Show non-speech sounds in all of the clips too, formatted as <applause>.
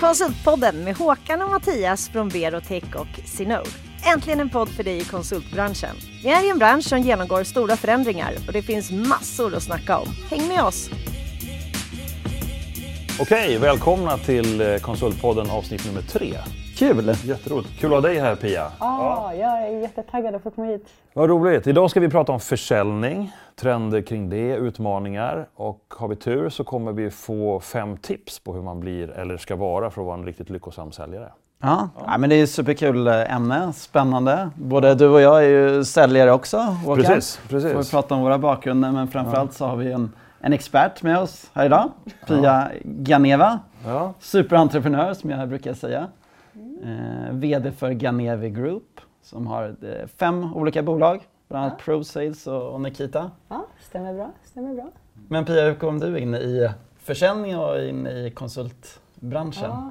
Konsultpodden med Håkan och Mattias från Berotech och Sinode. Äntligen en podd för dig i konsultbranschen. Vi är i en bransch som genomgår stora förändringar och det finns massor att snacka om. Häng med oss! Okej, välkomna till eh, Konsultpodden avsnitt nummer tre. Kul! Jätteroligt. Kul att ha dig här Pia. Ja, jag är jättetaggad att få komma hit. Vad roligt. Idag ska vi prata om försäljning, trender kring det, utmaningar och har vi tur så kommer vi få fem tips på hur man blir eller ska vara för att vara en riktigt lyckosam säljare. Ja, ja. men det är ett superkul eh, ämne, spännande. Både du och jag är ju säljare också, Håkan. Precis, precis. Får vi prata om våra bakgrunder, men framförallt så har vi en, en expert med oss här idag. Pia Ganeva, Ja. superentreprenör som jag brukar säga. Eh, VD för Ganevi Group som har eh, fem olika bolag, bland annat ProSales och, och Nikita. Ja, stämmer bra. Stämmer bra. Men Pia, hur kom du in i försäljning och in i konsultbranschen? Ja.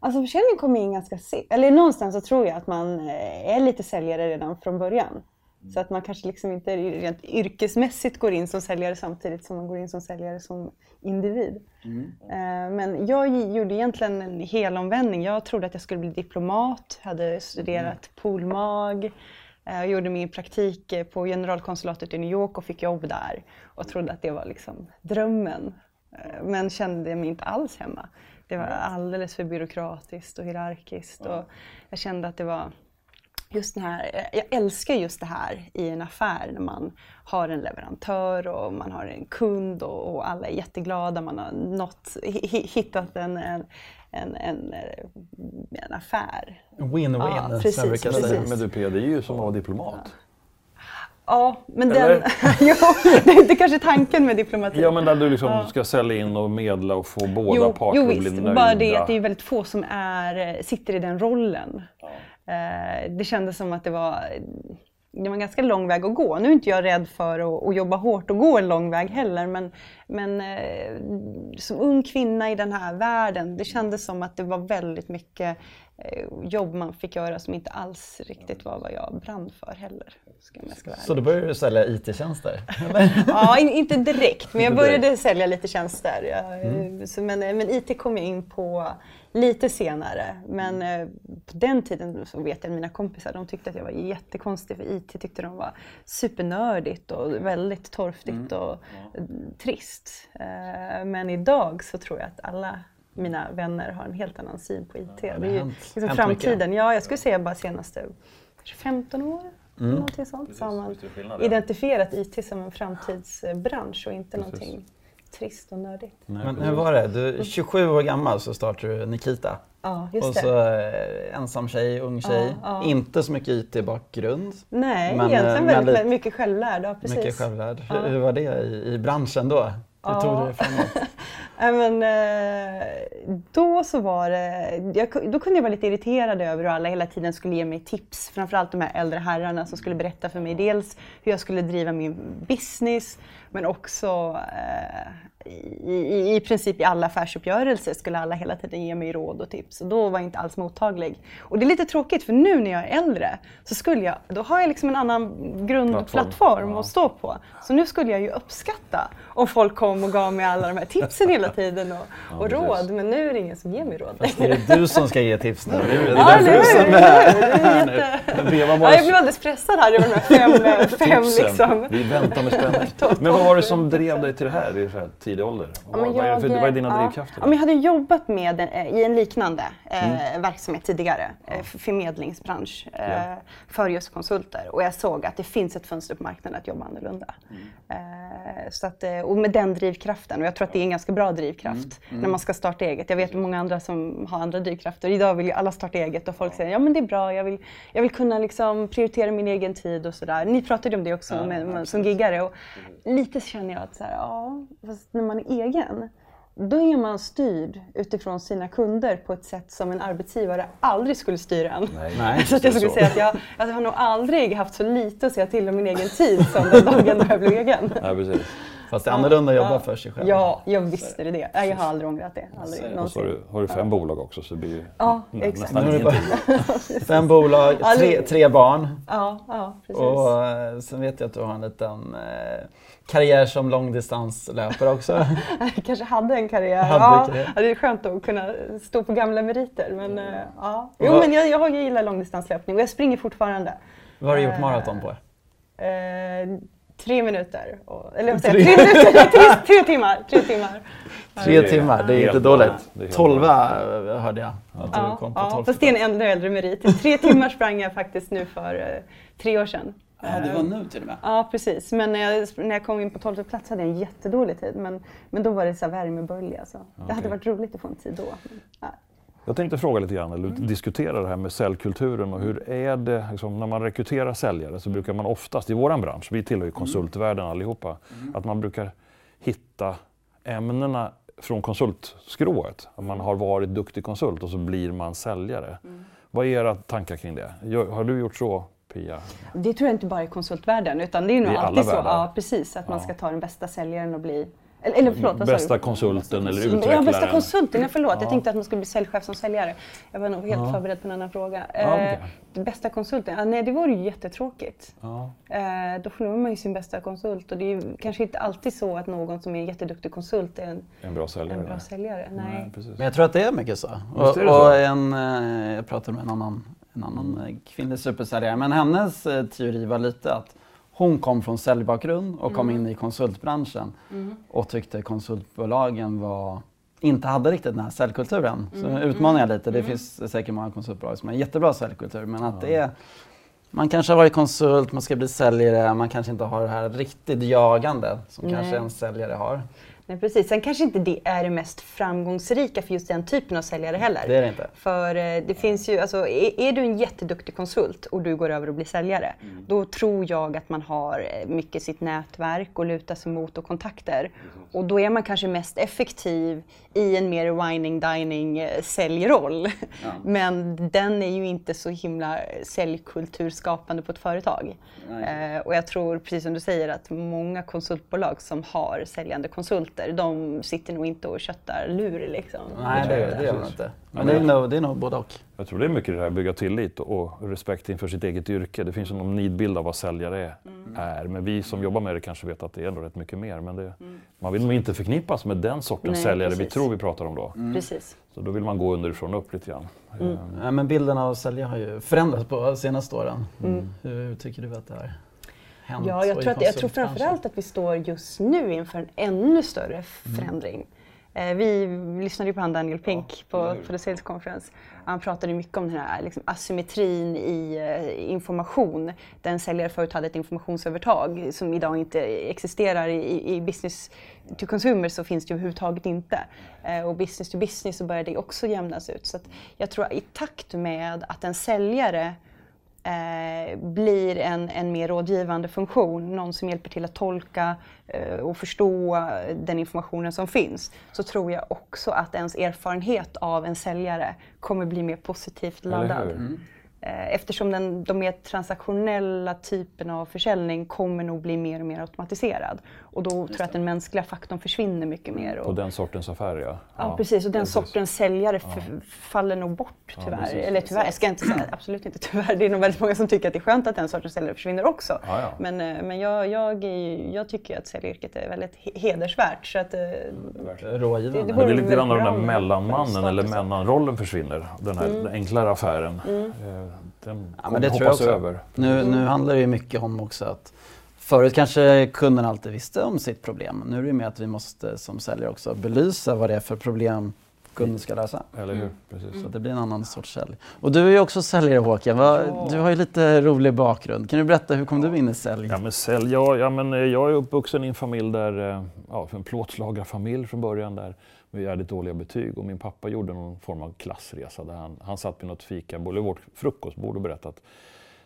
Alltså försäljning kommer in ganska sent. Eller någonstans så tror jag att man eh, är lite säljare redan från början. Så att man kanske liksom inte rent yrkesmässigt går in som säljare samtidigt som man går in som säljare som individ. Eh, Men jag gjorde egentligen en helomvändning. Jag trodde att jag skulle bli diplomat, hade studerat polmag. Eh, Jag gjorde min praktik eh, på generalkonsulatet i New York och fick jobb där. Och trodde att det var liksom drömmen. Eh, Men kände mig inte alls hemma. Det var alldeles för byråkratiskt och hierarkiskt. Och jag kände att det var just den här, jag älskar just det här i en affär när man har en leverantör och man har en kund och, och alla är jätteglada. Man har nått, hi- hittat en, en, en, en, en affär. Win-win, Ja, precis, precis. säga. Men du Pia, det är ju som att vara diplomat. Ja, men Eller? den, <laughs> jo, det är inte kanske tanken med diplomati. Ja, men där du liksom Ja. ska sälja in och medla och få båda jo, parter jo att bli nöjda. bara det att det är väldigt få som är, sitter i den rollen. Eh, Eh, det kändes som att det var, det var en ganska lång väg att gå. Nu är inte jag rädd för att, att jobba hårt och gå en lång väg heller, men, men eh, som ung kvinna i den här världen, det kändes som att det var väldigt mycket jobb man fick göra som inte alls riktigt var vad jag brann för heller. Ska ska Så då började du sälja IT-tjänster? <laughs> Ja, in, inte direkt, men jag började sälja lite tjänster. Jag, så, men, men IT kom jag in på lite senare. Men eh, på den tiden så vet jag att mina kompisar de tyckte att jag var jättekonstig för IT tyckte de var supernördigt och väldigt torftigt och eh, trist. Eh, men idag så tror jag att alla mina vänner har en helt annan syn på IT. det är ju hänt- liksom hänt framtiden. Ja, jag skulle säga bara senaste kanske 15 år. Någonting sånt. Så har man det ja. identifierat IT som en framtidsbransch och inte någonting trist och nördigt. Men hur var det? Du är 27 år gammal så startade du Nikita. Ja, just och det. så eh, ensam tjej, ung tjej. ja. Inte så mycket IT-bakgrund. Nej, men, eh, egentligen men väldigt, lite- mycket självlärd. Ja, precis. Mycket självlärd. Ja. Hur, hur var det i, i branschen då? Hur Ja. tog du det framåt? <laughs> Men, eh, då så var det, jag, då kunde jag vara lite irriterad över hur alla hela tiden skulle ge mig tips. Framförallt de här äldre herrarna som skulle berätta för mig dels hur jag skulle driva min business men också eh, i, i, i princip i alla affärsuppgörelser skulle alla hela tiden ge mig råd och tips. Och då var jag inte alls mottaglig. Och det är lite tråkigt för nu när jag är äldre så skulle jag, då har jag liksom en annan grundplattform Plattform. Ja. att stå på. Så nu skulle jag ju uppskatta om folk kom och gav mig alla de här tipsen hela tiden och, och precis. råd. Men nu är det ingen som ger mig råd. Det är du som ska ge tips nu. Det är, Ja, därför du som är här. Ja, <laughs> det jag blev alldeles pressad här över de här fem, fem liksom. Vi väntar med spänning. <laughs> Var det som drev dig till det här i så tidig ålder? Ja, vad, är för, jag- vad är dina ja. drivkrafter? Ja, men jag hade jobbat med en, eh, i en liknande eh, Mm. verksamhet tidigare, eh, f- förmedlingsbransch, eh, Ja. för just konsulter. Och jag såg att det finns ett fönster på marknaden att jobba annorlunda. Mm. Eh, så att, eh, och med den drivkraften, och jag tror att det är en ganska bra drivkraft Mm. när man ska starta eget. Jag vet många andra som har andra drivkrafter. Idag vill ju alla starta eget och folk säger ja men det är bra, jag vill, jag vill kunna liksom prioritera min egen tid och sådär. Ni pratade om det också med, med, som giggare. Och lite känner jag att så här, ja, fast när man är egen då är man styrd utifrån sina kunder på ett sätt som en arbetsgivare aldrig skulle styra en. Nej, <laughs> så att jag skulle så. säga att jag, jag har nog aldrig haft så lite att säga till om min egen tid som den dagen då jag blev egen. <laughs> Ja, precis. Fast det är annorlunda att jobba Ja. för sig själv. Ja, jag visste det. det. Nej, Jag har aldrig ångrat det. Aldrig. Och så har du, har du fem bolag också så det blir ju Ja, nä- exakt. nästan ingenting. <laughs> Fem bolag, tre, tre barn. Ja, ja precis. Och eh, sen vet jag att du har en liten eh, karriär som långdistanslöpare också. <laughs> Jag kanske hade en karriär. Hade ja, karriär. ja, det är skönt att kunna stå på gamla meriter. Men, eh, ja. Jo, men jag, jag, har- jag gillar långdistanslöpning och jag springer fortfarande. Vad har du gjort Eh, maraton på? Eh, tre minuter. Och, eller vad säger jag? Tre minuter? <laughs> Tre, tre timmar. Tre timmar. Tre det är timmar, det är inte dåligt. Tolva hörde jag. Att du Ja, kom på ja, tolv. fast det är en äldre, äldre merit. Tre <laughs> timmar sprang jag faktiskt nu för eh, tre år sedan. Ja, det var nu till och med. Ja, precis. Men när jag, när jag kom in på 12 plats hade jag en jättedålig tid. Men, men då var det så här värmebölja. Så. Det hade varit roligt att få en tid då. Men, ja. Jag tänkte fråga lite grann, eller Mm. diskutera det här med säljkulturen och hur är det liksom, när man rekryterar säljare så brukar man oftast i våran bransch, vi tillhör ju Mm. konsultvärlden allihopa, att man brukar hitta ämnena från konsultskrået. Att man har varit duktig konsult och så blir man säljare. Mm. Vad är era tankar kring det? Har du gjort så Pia? Det tror jag inte bara i konsultvärlden utan det är nog alltid så. Ja, precis. Att man Ja. ska ta den bästa säljaren och bli... Eller, eller förlåt, vad sa Bästa du? konsulten eller Ja, utvecklaren? bästa konsulten. Ja, förlåt. Ja. Jag tänkte att man skulle bli säljchef som säljare. Jag var nog helt Ja. förberedd på en annan fråga. Ja, Eh, okej. det bästa konsulten? Ja, nej, det vore ju jättetråkigt. Ja. Eh, då förlorar man ju sin bästa konsult och det är ju kanske inte alltid så att någon som är en jätteduktig konsult är en, En bra säljare? en bra säljare. Nej. Nej, precis. Men jag tror att det är mycket så. Och, så? och en, eh, jag pratade med en annan, en annan eh, kvinnlig supersäljare, men hennes eh, teori var lite att hon kom från säljbakgrund och kom in i konsultbranschen och tyckte konsultbolagen var, inte hade riktigt den här säljkulturen. Så utmanar jag lite. Det finns säkert många konsultbolag som har en jättebra säljkultur, men att det är man kanske har varit konsult, man ska bli säljare, man kanske inte har det här riktigt jagande som Nej. kanske en säljare har. Nej, precis. Sen kanske inte det är det mest framgångsrika för just den typen av säljare heller. Det är det inte. För eh, det finns ju, alltså, är, är du en jätteduktig konsult och du går över och blir säljare, då tror jag att man har eh, mycket sitt nätverk att luta sig mot och kontakter. Och då är man kanske mest effektiv i en mer wining, dining eh, säljroll. <laughs> Men den är ju inte så himla säljkulturskapande på ett företag. Eh, och jag tror, precis som du säger, att många konsultbolag som har säljande konsulter, de sitter nog inte och köttar lur liksom. Nej, det, jag det gör man inte. Men Men det är det- nog, det är nog både och. Jag tror det är mycket det här bygga tillit och respekt inför sitt eget yrke. Det finns någon nidbild av vad säljare är, är. Men vi som jobbar med det kanske vet att det är ändå rätt mycket mer. Men det, man vill nog inte förknippas med den sortens Nej, säljare vi precis. tror vi pratar om då. Precis. Så då vill man gå underifrån och upp lite grann. Eh, Ja, men bilden av säljare har ju förändrats på de senaste åren. Mm. Hur tycker du att det har hänt? Ja, jag tror, att, jag tror framförallt att vi står just nu inför en ännu större förändring. Eh, Vi lyssnade ju på han Daniel Pink på, på The Sales Conference. Han pratade mycket om den här liksom, asymmetrin i eh, information. Där en säljare förut hade ett informationsövertag som idag inte existerar i, i business to consumer så finns det ju överhuvudtaget inte. Eh, Och business to business så börjar det också jämnas ut. Så jag tror att i takt med att en säljare eh, blir en, en mer rådgivande funktion, någon som hjälper till att tolka eh, och förstå den informationen som finns, så tror jag också att ens erfarenhet av en säljare kommer bli mer positivt Eller laddad. hur? Eh, Eftersom den, de mer transaktionella typerna av försäljning kommer nog bli mer och mer automatiserad. Och då tror jag att den mänskliga faktorn försvinner mycket mer. På Och, den sortens affärer ja. Ja, precis. Och den precis. sortens säljare f- faller nog bort tyvärr. precis. Eller tyvärr, jag ska inte säga absolut inte tyvärr. Det är nog väldigt många som tycker att det är skönt att den sortens säljare försvinner också. Ja, ja. Men, eh, men jag, jag, jag tycker att säljyrket är väldigt he- hedersvärt. Så att, eh, Rådgivande. Det- det Men det är lite grann av den där mellanmannen eller mellanrollen försvinner. Den här Mm. enklare affären. Eh, Den Ja, kommer men det tror jag också. över. Nu, nu handlar det ju mycket om också att förut kanske kunden alltid visste om sitt problem. Nu är det ju mer att vi måste som säljare också belysa vad det är för problem kunden ska lösa. Eller hur? Precis. Så det blir en annan sorts sälj. Och du är ju också säljare Håkan. Du har ju lite rolig bakgrund. Kan du berätta, hur kom du in i sälj? Ja, men sälj, ja, ja, men eh, jag är uppvuxen i en familj där, eh, ja, en plåtslagarfamilj från början där med jävligt dåliga betyg och min pappa gjorde någon form av klassresa där han, han satt vid något fikabord, eller vårt frukostbord och berättade att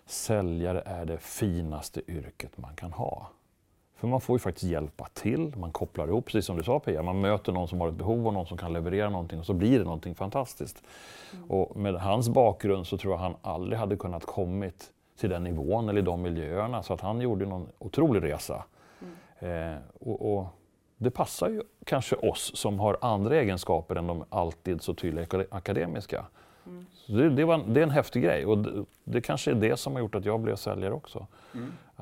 säljare är det finaste yrket man kan ha. För man får ju faktiskt hjälpa till, man kopplar ihop, precis som du sa Pia, man möter någon som har ett behov och någon som kan leverera någonting och så blir det någonting fantastiskt. Och med hans bakgrund så tror jag han aldrig hade kunnat kommit till den nivån eller i de miljöerna så att han gjorde någon otrolig resa. Eh, och, och det passar ju kanske oss som har andra egenskaper än de alltid så tydliga akade- akademiska. Så det, det, var, det är en häftig grej och det, det kanske är det som har gjort att jag blev säljare också.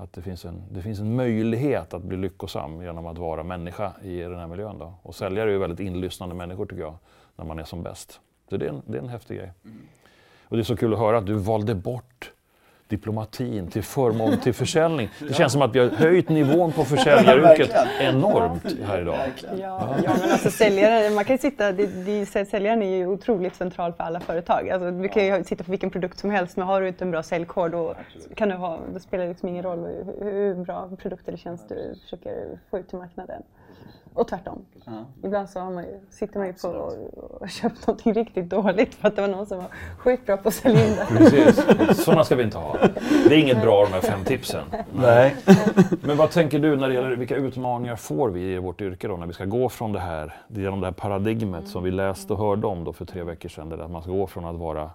Att det finns, en, det finns en möjlighet att bli lyckosam genom att vara människa i den här miljön. Då. Och säljare är ju väldigt inlyssnande människor tycker jag, när man är som bäst. Så det är en, det är en häftig grej. Och det är så kul att höra att du valde bort diplomatin till förmån till <laughs> försäljning. Det känns som att vi har höjt nivån på försäljaryrket enormt här idag. Ja, ja men alltså säljare, man kan sitta, det, det, säljaren är ju otroligt central för alla företag. Alltså, du kan ju sitta på vilken produkt som helst men har du inte en bra säljkod då, kan du ha, då spelar det liksom ingen roll hur, hur bra produkt eller tjänst du försöker få ut till marknaden. Och tvärtom. Ibland så har man ju, sitter man ju på och, och köpt någonting riktigt dåligt för att det var någon som var sjukt bra på att sälja in det. Precis. Sådana ska vi inte ha. Det är inget bra de här fem tipsen. Nej. Men vad tänker du när det gäller vilka utmaningar får vi i vårt yrke då när vi ska gå från det här, genom det här paradigmet som vi läste och hörde om då för tre veckor sedan, där att man ska gå från att vara,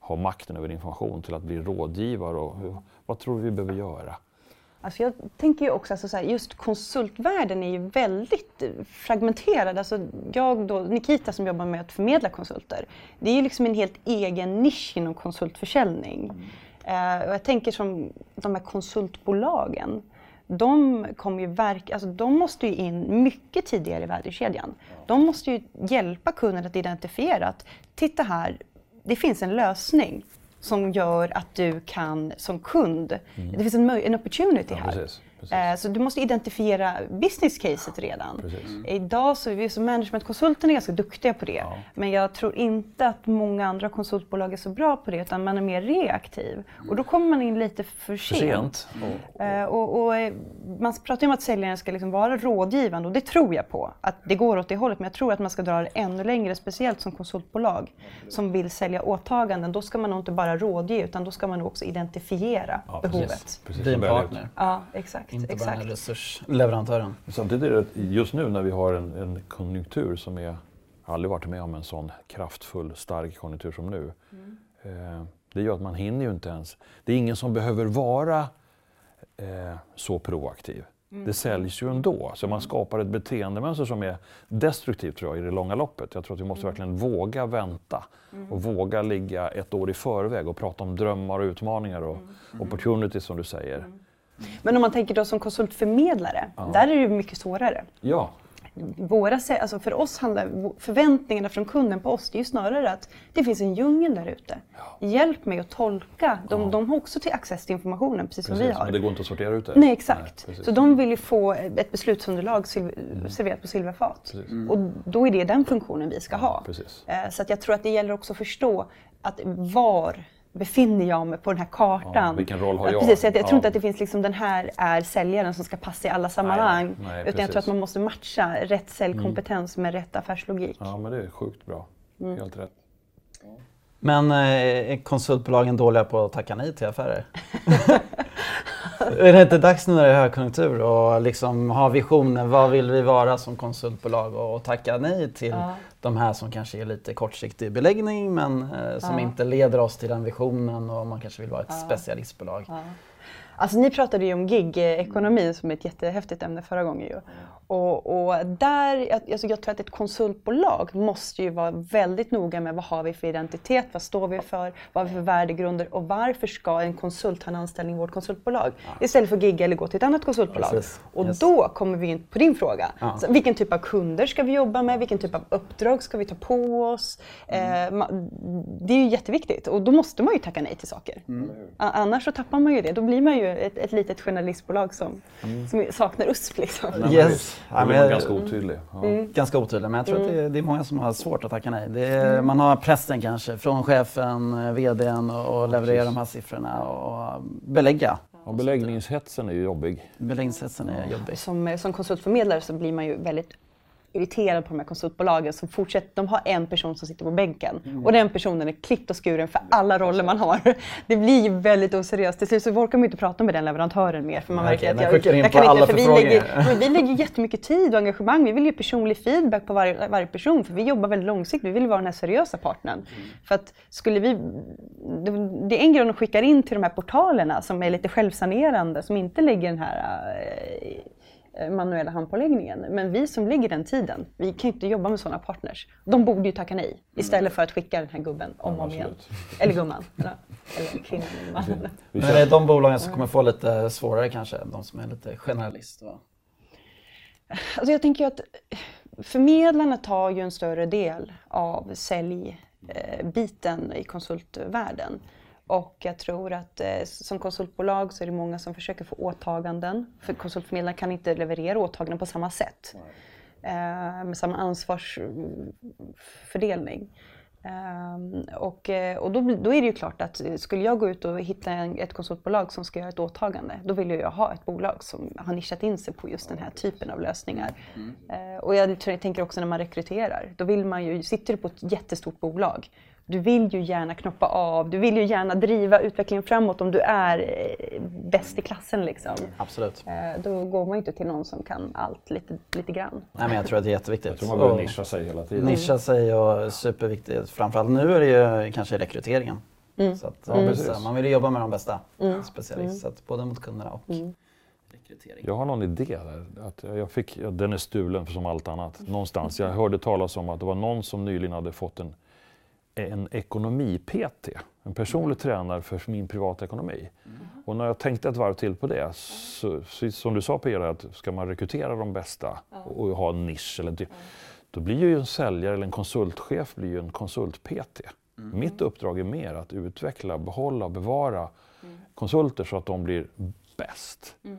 ha makten över information till att bli rådgivare. Och, vad tror du vi behöver göra? Alltså jag tänker ju också alltså så här, just konsultvärlden är ju väldigt eh, fragmenterad. Alltså jag då, Nikita som jobbar med att förmedla konsulter, det är ju liksom en helt egen nisch inom konsultförsäljning. Eh, och jag tänker som de här konsultbolagen, de, kommer ju verk, alltså de måste ju in mycket tidigare i värdekedjan. De måste ju hjälpa kunden att identifiera att titta här, det finns en lösning som gör att du kan som kund, det finns en, en opportunity Ja, här. precis, precis. Eh, Så du måste identifiera business caset redan. Precis. Idag så är vi som managementkonsulterna ganska duktiga på det. Men jag tror inte att många andra konsultbolag är så bra på det utan man är mer reaktiv. Och då kommer man in lite för För sent. sent? Eh, och, och, eh, man pratar ju om att säljaren ska liksom vara rådgivande och det tror jag på. Att det går åt det hållet. Men jag tror att man ska dra det ännu längre, speciellt som konsultbolag som vill sälja åtaganden. Då ska man nog inte bara rådge utan då ska man nog också identifiera Ja, behovet. precis. precis. Ut. partner. Ja, exakt. Inte bara exakt. en resursleverantören. Samtidigt är det just nu när vi har en, en konjunktur som är, jag har aldrig varit med om en sån kraftfull, stark konjunktur som nu. Eh, det gör att man hinner ju inte ens. Det är ingen som behöver vara eh, så proaktiv. Det säljs ju ändå. Så man skapar ett beteendemönster som är destruktivt tror jag i det långa loppet. Jag tror att vi måste verkligen våga vänta och våga ligga ett år i förväg och prata om drömmar och utmaningar och opportunities som du säger. Men om man tänker då som konsultförmedlare, där är det ju mycket svårare. Ja, Våra, alltså för oss handlar förväntningarna från kunden på oss, det är ju snarare att det finns en djungel där ute. Hjälp mig att tolka. De, de har också till access till informationen, precis, som vi precis. har. Men det går inte att sortera ut det. Nej, exakt. precis. så de vill ju få ett beslutsunderlag sil- serverat på silverfat. Precis. Och då är det den funktionen vi ska ha. precis. Eh, Så att jag tror att det gäller också att förstå att var befinner jag mig på den här kartan? Ja, vilken roll har Ja, jag? Precis, så jag, jag Ja. tror inte att det finns liksom den här är säljaren som ska passa i alla sammanhang. nej, nej, utan jag tror precis. att man måste matcha rätt säljkompetens med rätt affärslogik. Ja, men det är sjukt bra. Mm. Helt rätt. Men eh, är konsultbolagen dåliga på att tacka nej till affärer? <laughs> är det inte dags nu när det är högkonjunktur och liksom ha visioner? Vad vill vi vara som konsultbolag och, och tacka nej till Ja. De här som kanske är lite kortsiktig beläggning men eh, som Ja. inte leder oss till den visionen och man kanske vill vara ett specialistbolag. Ja. Alltså ni pratade ju om gig-ekonomi som är ett jättehäftigt ämne förra gången ju. Och, och där, jag- alltså jag tror att ett konsultbolag måste ju vara väldigt noga med vad har vi för identitet, vad står vi för, vad har vi för värdegrunder och varför ska en konsult ha en anställning i vårt konsultbolag istället för att gigga eller gå till ett annat konsultbolag. Precis. Och Yes. då kommer vi in på din fråga. Ja. Så vilken typ av kunder ska vi jobba med? Vilken typ av uppdrag ska vi ta på oss? Eh, ma- det är ju jätteviktigt och då måste man ju tacka nej till saker. A- Annars så tappar man ju det. Då blir man ju ett, ett litet journalistbolag som, som saknar USP. Liksom. Nej, Yes. Då blir men- man ganska otydlig. Ja. Mm. Ganska otydlig, men jag tror att det är, det är många som har svårt att tacka nej. Det är, Man har pressen kanske från chefen, eh, VDn och, och leverera de här siffrorna och belägga. Och beläggningshetsen är ju jobbig. Beläggningshetsen är jobbig. Som, som konsultförmedlare så blir man ju väldigt irriterad på de här konsultbolagen som fortsätter. De har en person som sitter på bänken Mm. och den personen är klippt och skuren för alla roller man har. Det blir ju väldigt oseriöst. Till slut så orkar man ju inte prata med den leverantören mer för man märker okej, att skickar in på kan inte, för vi lägger, vi lägger jättemycket tid och engagemang. Vi vill ge personlig feedback på varje, varje person för vi jobbar väldigt långsiktigt. Vi vill vara den här seriösa partnern. För att skulle vi, det, är en grej om de skickar in till de här portalerna som är lite självsanerande, som inte lägger den här eh, manuella handpåläggningen. Men vi som ligger den tiden, vi kan ju inte jobba med sådana partners. De borde ju tacka nej istället för att skicka den här gubben om och om igen. Eller gumman. Eller kvinnan. <laughs> Mannen. Men det är de bolagen som kommer få lite svårare kanske, de som är lite generalist? Va? Alltså jag tänker ju att förmedlarna tar ju en större del av säljbiten i konsultvärlden. Och jag tror att eh, som konsultbolag så är det många som försöker få åtaganden. För konsultförmedlare kan inte leverera åtaganden på samma sätt. Eh, med samma ansvarsfördelning. Um, och eh, och då, då, är det ju klart att skulle jag gå ut och hitta en, ett konsultbolag som ska göra ett åtagande, då vill jag ha ett bolag som har nischat in sig på just den här typen av lösningar. Mm. Uh, och jag, jag tänker också när man rekryterar, då vill man ju, sitter du på ett jättestort bolag, du vill ju gärna knoppa av, du vill ju gärna driva utvecklingen framåt om du är eh, bäst i klassen. Liksom. Absolut. Eh, då går man inte till någon som kan allt lite, lite grann. Nej, men jag tror att det är jätteviktigt. Jag tror man behöver nischa sig hela tiden. Nischa sig och superviktigt. Framförallt nu är det ju kanske rekryteringen. Mm. Så att, mm. man vill ju jobba med de bästa mm. specialisterna, mm. både mot kunderna och mm. rekrytering. Jag har någon idé där. Att jag fick, ja, den är stulen som allt annat. Någonstans. Jag hörde talas om att det var någon som nyligen hade fått en en ekonomi-PT, en personlig tränare för min privatekonomi. Mm. Och när jag tänkte ett varv till på det, så, som du sa Pia, att ska man rekrytera de bästa och, och ha en nisch, eller, mm. då blir ju en säljare eller en konsultchef blir ju en konsult-PT. Mm. Mitt uppdrag är mer att utveckla, behålla och bevara mm. konsulter så att de blir bäst. Mm.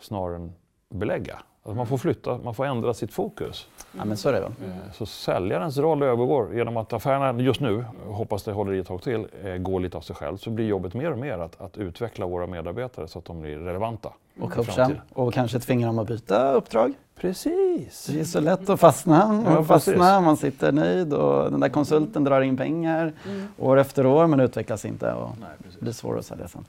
Snarare än belägga. Alltså man får flytta, man får ändra sitt fokus. Ja, men så är det väl. Mm. Så säljarens roll övergår genom att affärerna just nu, hoppas det håller i ett tag till, eh, går lite av sig själv. Så blir jobbet mer och mer att, att utveckla våra medarbetare så att de blir relevanta. Och coacha och kanske tvinga dem att byta uppdrag. Precis. Det är så lätt att fastna. Man, ja, fastnar, man sitter nöjd och den där konsulten drar in pengar mm. år efter år men utvecklas inte och Nej, blir svår att sälja sen.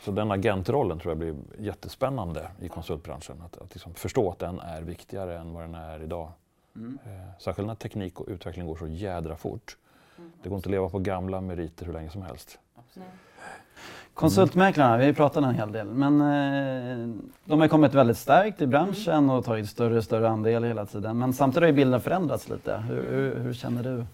Så den agentrollen tror jag blir jättespännande i konsultbranschen. Att, att liksom förstå att den är viktigare än vad den är idag. Mm. Eh, särskilt när teknik och utveckling går så jädra fort. Mm. Det går inte att leva på gamla meriter hur länge som helst. Absolut. Konsultmäklarna, vi pratade en hel del, men eh, de har kommit väldigt starkt i branschen och tagit större och större andel hela tiden. Men samtidigt har ju bilden förändrats lite. Hur, hur, hur känner du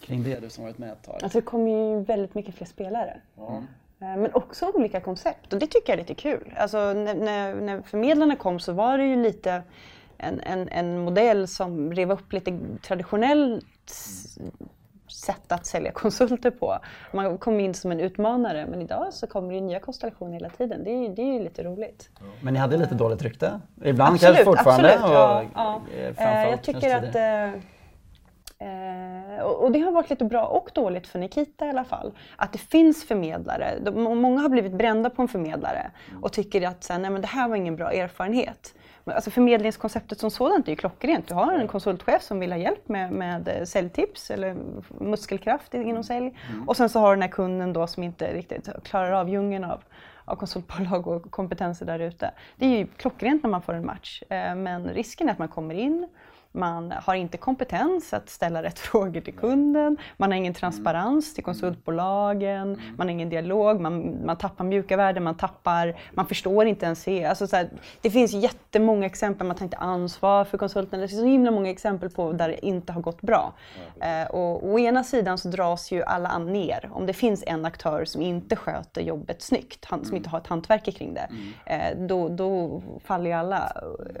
kring det, du som varit med ett tag? Alltså det kommer ju väldigt mycket fler spelare. Mm. Men också olika koncept och det tycker jag är lite kul. Alltså, när, när, när förmedlarna kom så var det ju lite en, en, en modell som rev upp lite traditionellt sätt att sälja <laughs> konsulter på. Man kom in som en utmanare men idag så kommer det nya konstellationer hela tiden. Det är, det är ju lite roligt. Men ni hade lite dåligt rykte? Ibland absolut, kanske fortfarande? Absolut, ja, ja. Eh, jag tycker att eh, och det har varit lite bra och dåligt för Nikita i alla fall. Att det finns förmedlare. De, många har blivit brända på en förmedlare och tycker att så nej, men det här var ingen bra erfarenhet. Alltså förmedlingskonceptet som sådant är ju klockrent. Du har en konsultchef som vill ha hjälp med, med eh, säljtips eller muskelkraft inom sälj. Mm. Och sen så har du den här kunden då som inte riktigt klarar av djungeln av, av konsultbolag och kompetenser där ute. Det är ju klockrent när man får en match. Eh, men risken är att man kommer in man har inte kompetens att ställa rätt <laughs> frågor till kunden, man har ingen transparens till konsultbolagen, man har ingen dialog, man, man tappar mjuka värden, man tappar, man förstår inte ens det. Alltså så här, det finns jättemånga exempel, man tar inte ansvar för konsulten. Det finns så himla många exempel på där det inte har gått bra. Eh, och å ena sidan så dras ju alla ner. Om det finns en aktör som inte sköter jobbet snyggt, han, som inte har ett hantverk kring det, eh, då, då faller ju alla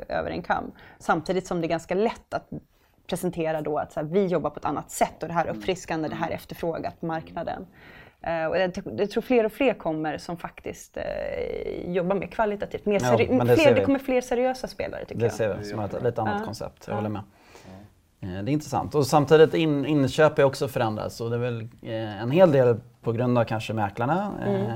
över en kam. Samtidigt som det är ganska lätt sätt att presentera då att så här, vi jobbar på ett annat sätt och det här är uppfriskande, det här är efterfrågat på marknaden. Uh, och jag, jag, tror fler och fler kommer som faktiskt uh, jobbar mer kvalitativt. Mer ja, det, fler, det kommer fler seriösa spelare tycker det jag. Det ser vi som ett lite annat uh, koncept, jag håller med. Eh, det är intressant. Och samtidigt in, inköp är också förändrats och det är väl en hel del på grund av kanske mäklarna. Mm.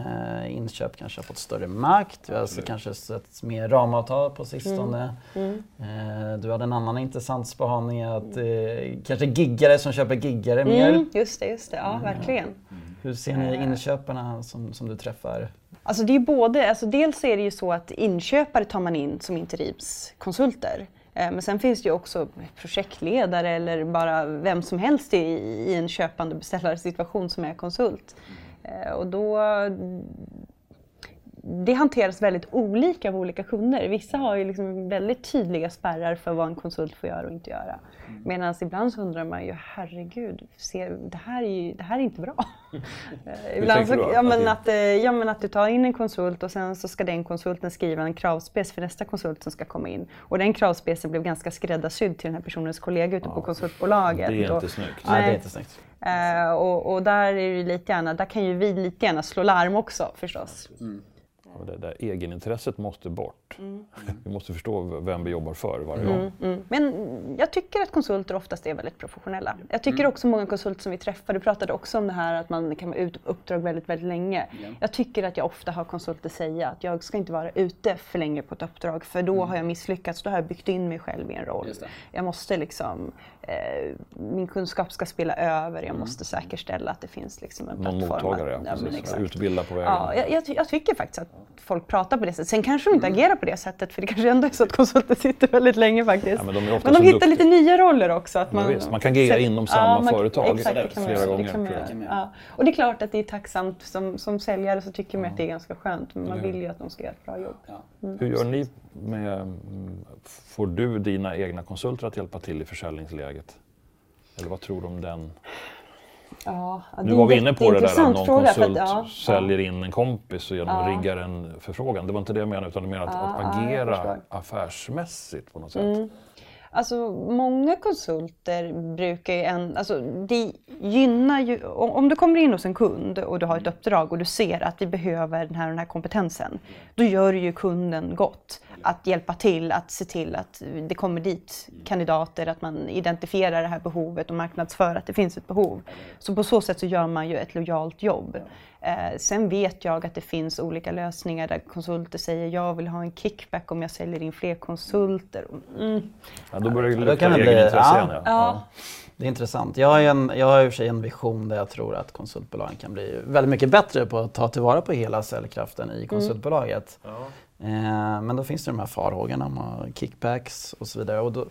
Eh, inköp kanske har fått större makt. Vi har alltså kanske sett mer ramavtal på sistone. Mm. Mm. Eh, du hade en annan intressant spaning att eh, kanske giggare som köper giggare mer. Mm, just det, just det. Ja, verkligen. Hur ser ni eh. inköparna som, som du träffar? Alltså det är både, alltså dels är det ju så att inköpare tar man in som interimskonsulter. Men sen finns det ju också projektledare eller bara vem som helst i, en köpande beställarsituation som är konsult. Eh, och då det hanteras väldigt olika av olika kunder. Vissa har ju liksom väldigt tydliga spärrar för vad en konsult får göra och inte göra. Mm. Medan ibland så undrar man ju, herregud, ser, det, här är ju, det här är inte bra. <laughs> Eh, ibland så, ja, men att, eh, ja men att du tar in en konsult och sen så ska den konsulten skriva en kravspec för nästa konsult som ska komma in. Och den kravspecen blev ganska skräddarsydd till den här personens kollega ute ja, på konsultbolaget. Det är inte snyggt. Nej, det är inte snyggt. Uh, och, och, där, är det lite gärna, där kan ju vi lite gärna slå larm också förstås. Mm. Och det där egenintresset måste bort. Mm. Vi måste förstå vem vi jobbar för varje gång. Mm, mm. Men jag tycker att konsulter oftast är väldigt professionella. Jag tycker också många konsulter som vi träffar, du pratade också om det här att man kan vara ute på uppdrag väldigt, väldigt länge. Jag tycker att jag ofta har konsulter säga att jag ska inte vara ute för länge på ett uppdrag för då har jag misslyckats, då har jag byggt in mig själv i en roll. Jag måste liksom, eh, min kunskap ska spela över, jag måste säkerställa att det finns liksom en Någon plattform. Någon mottagare, ja, precis. Utbilda på vägen. Ja, jag, jag, jag tycker faktiskt att folk pratar på det sättet. Sen kanske de inte mm. agerar på det sättet för det kanske ändå är så att konsulter sitter väldigt länge faktiskt. Ja, men de, men de hittar lite nya roller också. Att man, man kan agera inom samma ja, man, företag exakt, flera man, gånger. Ja. Och det är klart att det är tacksamt. Som, som säljare så tycker man att det är ganska skönt. Men man vill ju att de ska göra ett bra jobb. Mm. Hur gör ni med... Får du dina egna konsulter att hjälpa till i försäljningsläget? Eller vad tror du om den? Ja, nu var vi inne på det där att någon konsult att, ja, säljer in en kompis och genom ja. riggar en förfrågan. Det var inte det jag menade utan jag menade att, att agera affärsmässigt på något sätt. Mm. Alltså många konsulter brukar ju en, alltså det gynnar ju, om du kommer in hos en kund och du har ett uppdrag och du ser att vi behöver den här, den här kompetensen, då gör ju kunden gott att hjälpa till att se till att det kommer dit kandidater, att man identifierar det här behovet och marknadsför att det finns ett behov. Så på så sätt så gör man ju ett lojalt jobb. Eh, sen vet jag att det finns olika lösningar där konsulter säger jag vill ha en kickback om jag säljer in fler konsulter. Mm. Ja, då börjar det lukta egenintresse ja. igen. Ja. Det är intressant. Jag har, en, jag har i och för sig en vision där jag tror att konsultbolagen kan bli väldigt mycket bättre på att ta tillvara på hela säljkraften i mm. konsultbolaget. Mm. Eh, men då finns det de här farhågorna om kickbacks och så vidare. Och då,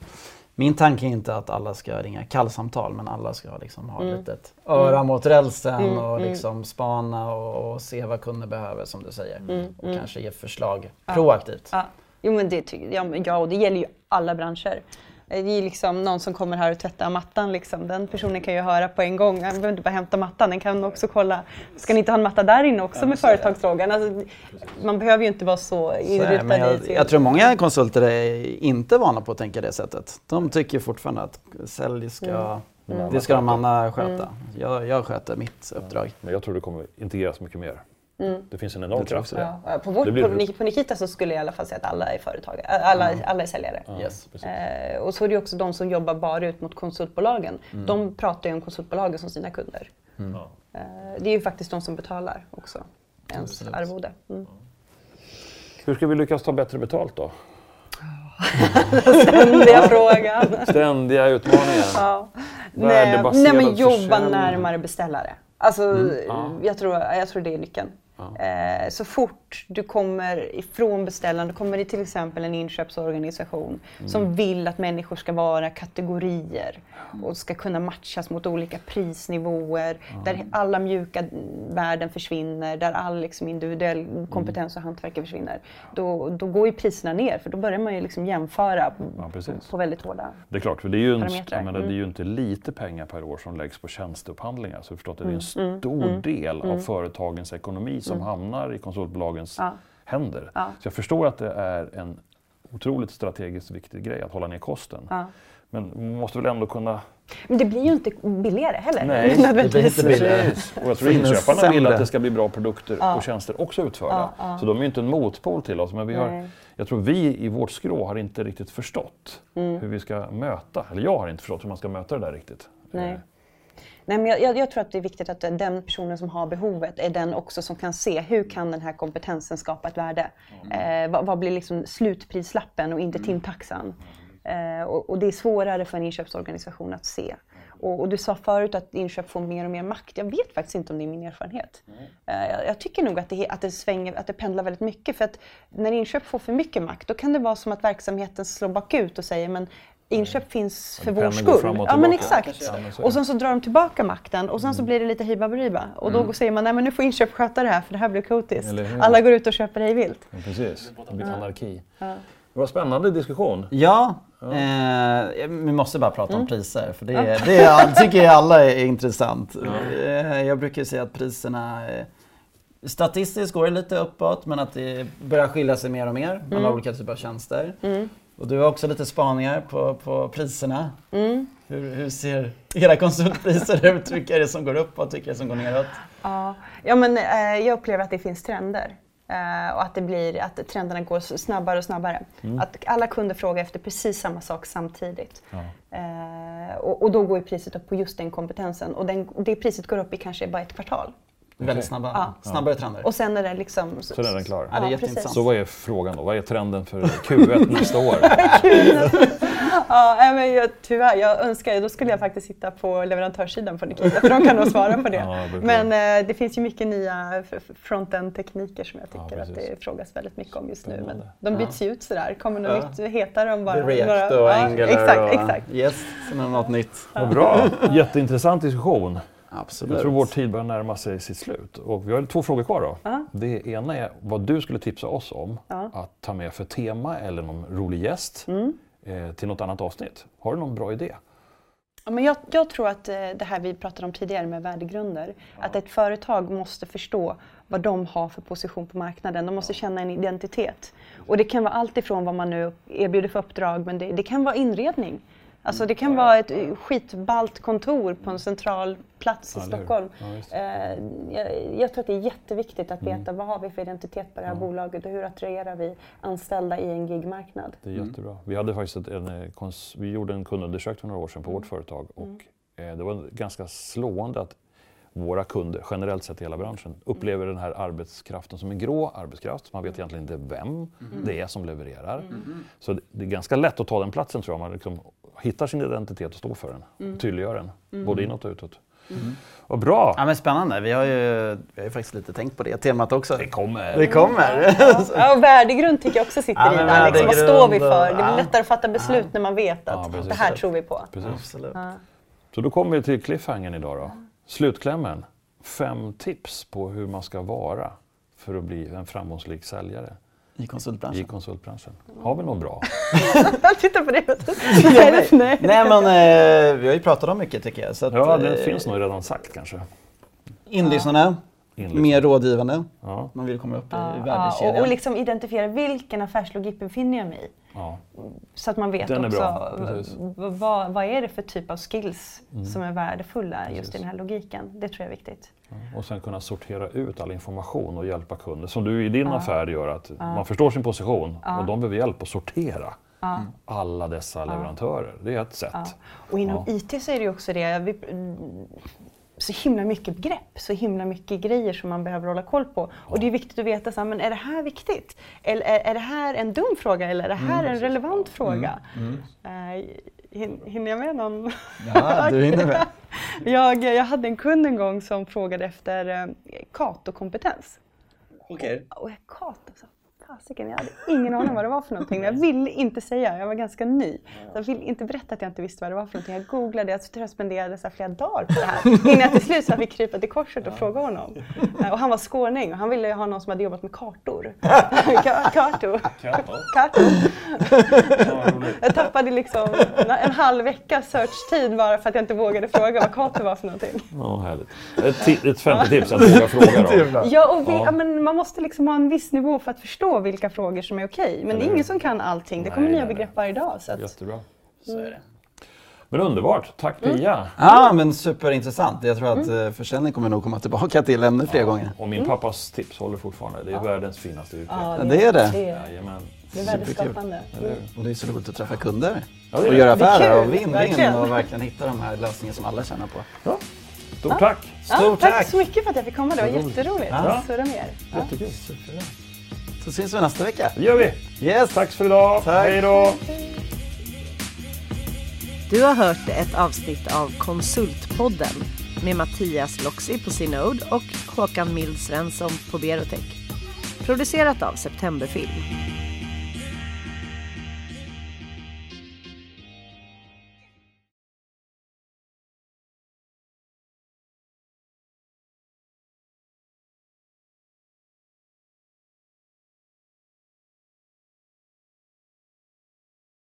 min tanke är inte att alla ska ringa kallsamtal men alla ska liksom ha mm. litet öra mm. mot rälsen mm. och mm. liksom spana och, och, se vad kunder behöver som du säger. Mm. Och kanske ge förslag ja. proaktivt. Ja. Jo men det, ja, ja, och det gäller ju alla branscher. Det är liksom någon som kommer här och tvättar mattan. Liksom. Den personen kan ju höra på en gång. Han behöver inte bara hämta mattan, den kan också kolla. Ska ni inte ha en matta där inne också ja, med företagsfrågan? Alltså, man behöver ju inte vara så inrutad jag, i... Jag tror många konsulter är inte vana på att tänka det sättet. De tycker fortfarande att sälj ska mm. Det ska de andra sköta. Mm. Jag, jag sköter mitt uppdrag. Men jag tror det kommer integreras mycket mer. Mm. Det finns en enorm kraft i det. Ja. På, vårt, blir... på, Nikita så skulle jag i alla fall säga att alla är företagare, alla, mm. alla är säljare. Ja, yes. eh, och så är det också de som jobbar bara ut mot konsultbolagen. Mm. De pratar ju om konsultbolagen som sina kunder. Mm. Eh, det är ju faktiskt de som betalar också, ens arvode. Mm. Hur ska vi lyckas ta bättre betalt då? <laughs> Ständiga frågan. Ständiga utmaningen. Ja. Nej, nej, men jobba närmare beställare. Alltså, mm, ja. jag, tror, jag tror det är nyckeln. Eh, så fort du kommer ifrån beställaren, du kommer i till exempel en inköpsorganisation mm. som vill att människor ska vara kategorier och ska kunna matchas mot olika prisnivåer, mm. där alla mjuka värden försvinner, där all liksom, individuell kompetens och hantverk försvinner. Då, då går ju priserna ner, för då börjar man ju liksom jämföra ja, på, på väldigt hårda Det är klart, för det är, ju en, menar, det är ju inte lite pengar per år som läggs på tjänsteupphandlingar. Så förstått, det är en mm. stor mm. del av mm. företagens ekonomi som hamnar i konsultbolagens ja. händer. Ja. Så jag förstår att det är en otroligt strategiskt viktig grej att hålla ner kosten. Ja. Men man måste väl ändå kunna... Men det blir ju inte billigare heller. Nej, <laughs> det blir inte billigare. Och jag tror inköparna vill att det ska bli bra produkter ja. och tjänster också utförda. Ja, ja. Så de är ju inte en motpol till oss. Men vi har, jag tror vi i vårt skrå har inte riktigt förstått mm. hur vi ska möta, eller jag har inte förstått hur man ska möta det där riktigt. Nej. Nej, men jag, jag, tror att det är viktigt att den personen som har behovet är den också som kan se hur kan den här kompetensen skapa ett värde. Mm. Eh, vad, vad, blir liksom slutprislappen och inte mm. timtaxan? Eh, och, och, det är svårare för en inköpsorganisation att se. Och, och, du sa förut att inköp får mer och mer makt. Jag vet faktiskt inte om det är min erfarenhet. Mm. Eh, jag, jag, tycker nog att det, att, det svänger, att det pendlar väldigt mycket. För att när inköp får för mycket makt, då kan det vara som att verksamheten slår bakut och säger men Inköp finns för vår skull. Ja men exakt. Ja, men och det. sen så drar de tillbaka makten och sen så blir det lite hibba Och då säger man nej men nu får inköp sköta det här för det här blir kaotiskt. Alla går ut och köper hej vilt. Ja, precis, det blir anarki. Det var spännande diskussion. Ja, eh, vi måste bara prata om priser för det, det är, tycker jag alla är intressant. Eh, jag brukar säga att priserna eh, Statistiskt går det lite uppåt men att det börjar skilja sig mer och mer mellan olika typer av tjänster. Och du har också lite spaningar på, på priserna. Hur, hur ser era konsultpriser <laughs> ut? Vilka är det som går uppåt? Vilka är det som går neråt? Ja, ja men eh, jag upplever att det finns trender. Eh, och att, det blir, att trenderna går snabbare och snabbare. Att alla kunder frågar efter precis samma sak samtidigt. Eh, och, och då går priset upp på just den kompetensen. Och den, det priset går upp i kanske bara ett kvartal. Väldigt snabba, Ja. snabbare trender. Och sen är det liksom... Så är den klar. Ja, det är jätteintressant. Så vad är frågan då? Vad är trenden för Q1 nästa år? <laughs> Ja, men jag, tyvärr, jag önskar, då skulle jag faktiskt sitta på leverantörssidan på Nikita för de kan nog svara på det. Ja, men eh, det finns ju mycket nya front-end-tekniker som jag Ja, tycker att precis. det frågas väldigt mycket om just nu. Men de byts ju ut sådär. Kommer något Ja. nytt hetare om bara React några... och ja, Angular Exakt, och exakt. Yes, sen är det något nytt. Vad bra! Jätteintressant diskussion. Absolut. Jag tror vår tid börjar närma sig sitt slut. Och vi har två frågor kvar då. Ja. Det ena är vad du skulle tipsa oss om Ja. att ta med för tema eller någon rolig gäst Mm. eh, till något annat avsnitt. Har du någon bra idé? Ja, men jag, jag tror att eh, det här vi pratade om tidigare med värdegrunder, att ett företag måste förstå vad de har för position på marknaden. De måste känna en identitet. Och det kan vara allt ifrån vad man nu erbjuder för uppdrag, men det, det kan vara inredning. Alltså det kan vara ett skitballt kontor på en central plats i Ja? Stockholm. Ja. Eh, jag, jag tror att det är jätteviktigt att Mm. veta vad har vi för identitet på det här bolaget och hur attraherar vi anställda i en gigmarknad. Det är jättebra. Vi, hade faktiskt en, eh, vi gjorde en kundundersökning för några år sedan på Mm. vårt företag och eh, det var ganska slående att våra kunder, generellt sett i hela branschen, upplever den här arbetskraften som en grå arbetskraft. Man vet egentligen inte vem det är som levererar. Så det, är ganska lätt att ta den platsen tror jag. Man liksom hittar sin identitet och står för den. Tydliggör den, både inåt och utåt. Vad bra! Ja men spännande, vi har ju, vi har ju faktiskt lite tänkt på det temat också. Det kommer! Det kommer! Ja, <laughs> och värdegrund tycker jag också sitter Ja, i där. Liksom, vad står vi för? Det ja. blir lättare att fatta beslut när man vet Ja, att precis. det här tror vi på. Precis. Absolut. Så då kommer vi till cliffhangern idag då. Slutklämmen. Fem tips på hur man ska vara för att bli en framgångsrik säljare I i konsultbranschen. konsultbranschen. Har vi något bra? <laughs> Titta på det. <laughs> nej, nej. Nej men eh, vi har ju pratat om mycket tycker jag. Så att, Ja, det eh, finns nog redan sagt kanske. Inlyssnande, Inlyssnande. mer rådgivande. Ja, Man vill komma upp i Ja, värdekedjan. och, och liksom identifiera vilken affärslogik befinner jag mig i. ja. Så att man vet Den också vad, vad är det för typ av skills som är värdefulla just Precis. i den här logiken. Det tror jag är viktigt. Och sen kunna sortera ut all information och hjälpa kunder. Som du i din affär gör, att man förstår sin position och de behöver hjälp att sortera alla dessa leverantörer. Det är ett sätt. Ja. Och inom IT så är det ju också det, vi, mm, så himla mycket begrepp, så himla mycket grejer som man behöver hålla koll på. Och det är viktigt att veta, så här, men är det här viktigt? Eller är, är det här en dum fråga eller är det här en relevant fråga? Eh, hin- hinner jag med någon? Ja, du hinner med. <laughs> jag, jag hade en kund en gång som frågade efter eh, Kato-kompetens. Okej. Och jag Kato, så fasiken, jag hade ingen aning vad det var för någonting. Men jag ville inte säga, jag var ganska ny. Så jag ville inte berätta att jag inte visste vad det var för någonting. Jag googlade, jag tror jag spenderade så flera dagar på det här. Innan jag till slut så fick krypa till korset och fråga honom. Eh, Och han var skåning och han ville ha någon som hade jobbat med kartor. <laughs> Ka- Kartor. Kartor. Jag tappade liksom en halv vecka search-tid bara för att jag inte vågade fråga vad kartor var för någonting. Ja, härligt. Ett, femte tips att <laughs> våga fråga då. Ja, och vi, ja. men man måste liksom ha en viss nivå för att förstå vilka frågor som är okej. Men det är ingen som kan allting. Det kommer Nej, nya nej, begrepp varje dag. Så att, Jättebra. Så är det. Men underbart. Tack Pia. Ja men superintressant. Jag tror att mm. försäljning kommer nog komma tillbaka till ännu fler gånger. Och min pappas tips håller fortfarande. Det är världens finaste yrke. ja, Ja, det är det. Det är, Jajamän. det är värdeskapande. Hur? Och det är så roligt att träffa kunder. Ja, och göra affärer och vinn-vinn verkligen. och verkligen hitta de här lösningarna som alla tjänar på. Ja. Stort tack! Ja, Stort tack. tack! så mycket för att jag fick komma. Det var jätteroligt. Ja. Surra med er. Ja. Jättekul. Så syns vi nästa vecka. Det gör vi. Yes! Tack för idag. Tack. Hej då! Du har hört ett avsnitt av Konsultpodden med Mattias Loxi på Synode och Håkan Mild Svensson på Berotech. Producerat av Septemberfilm.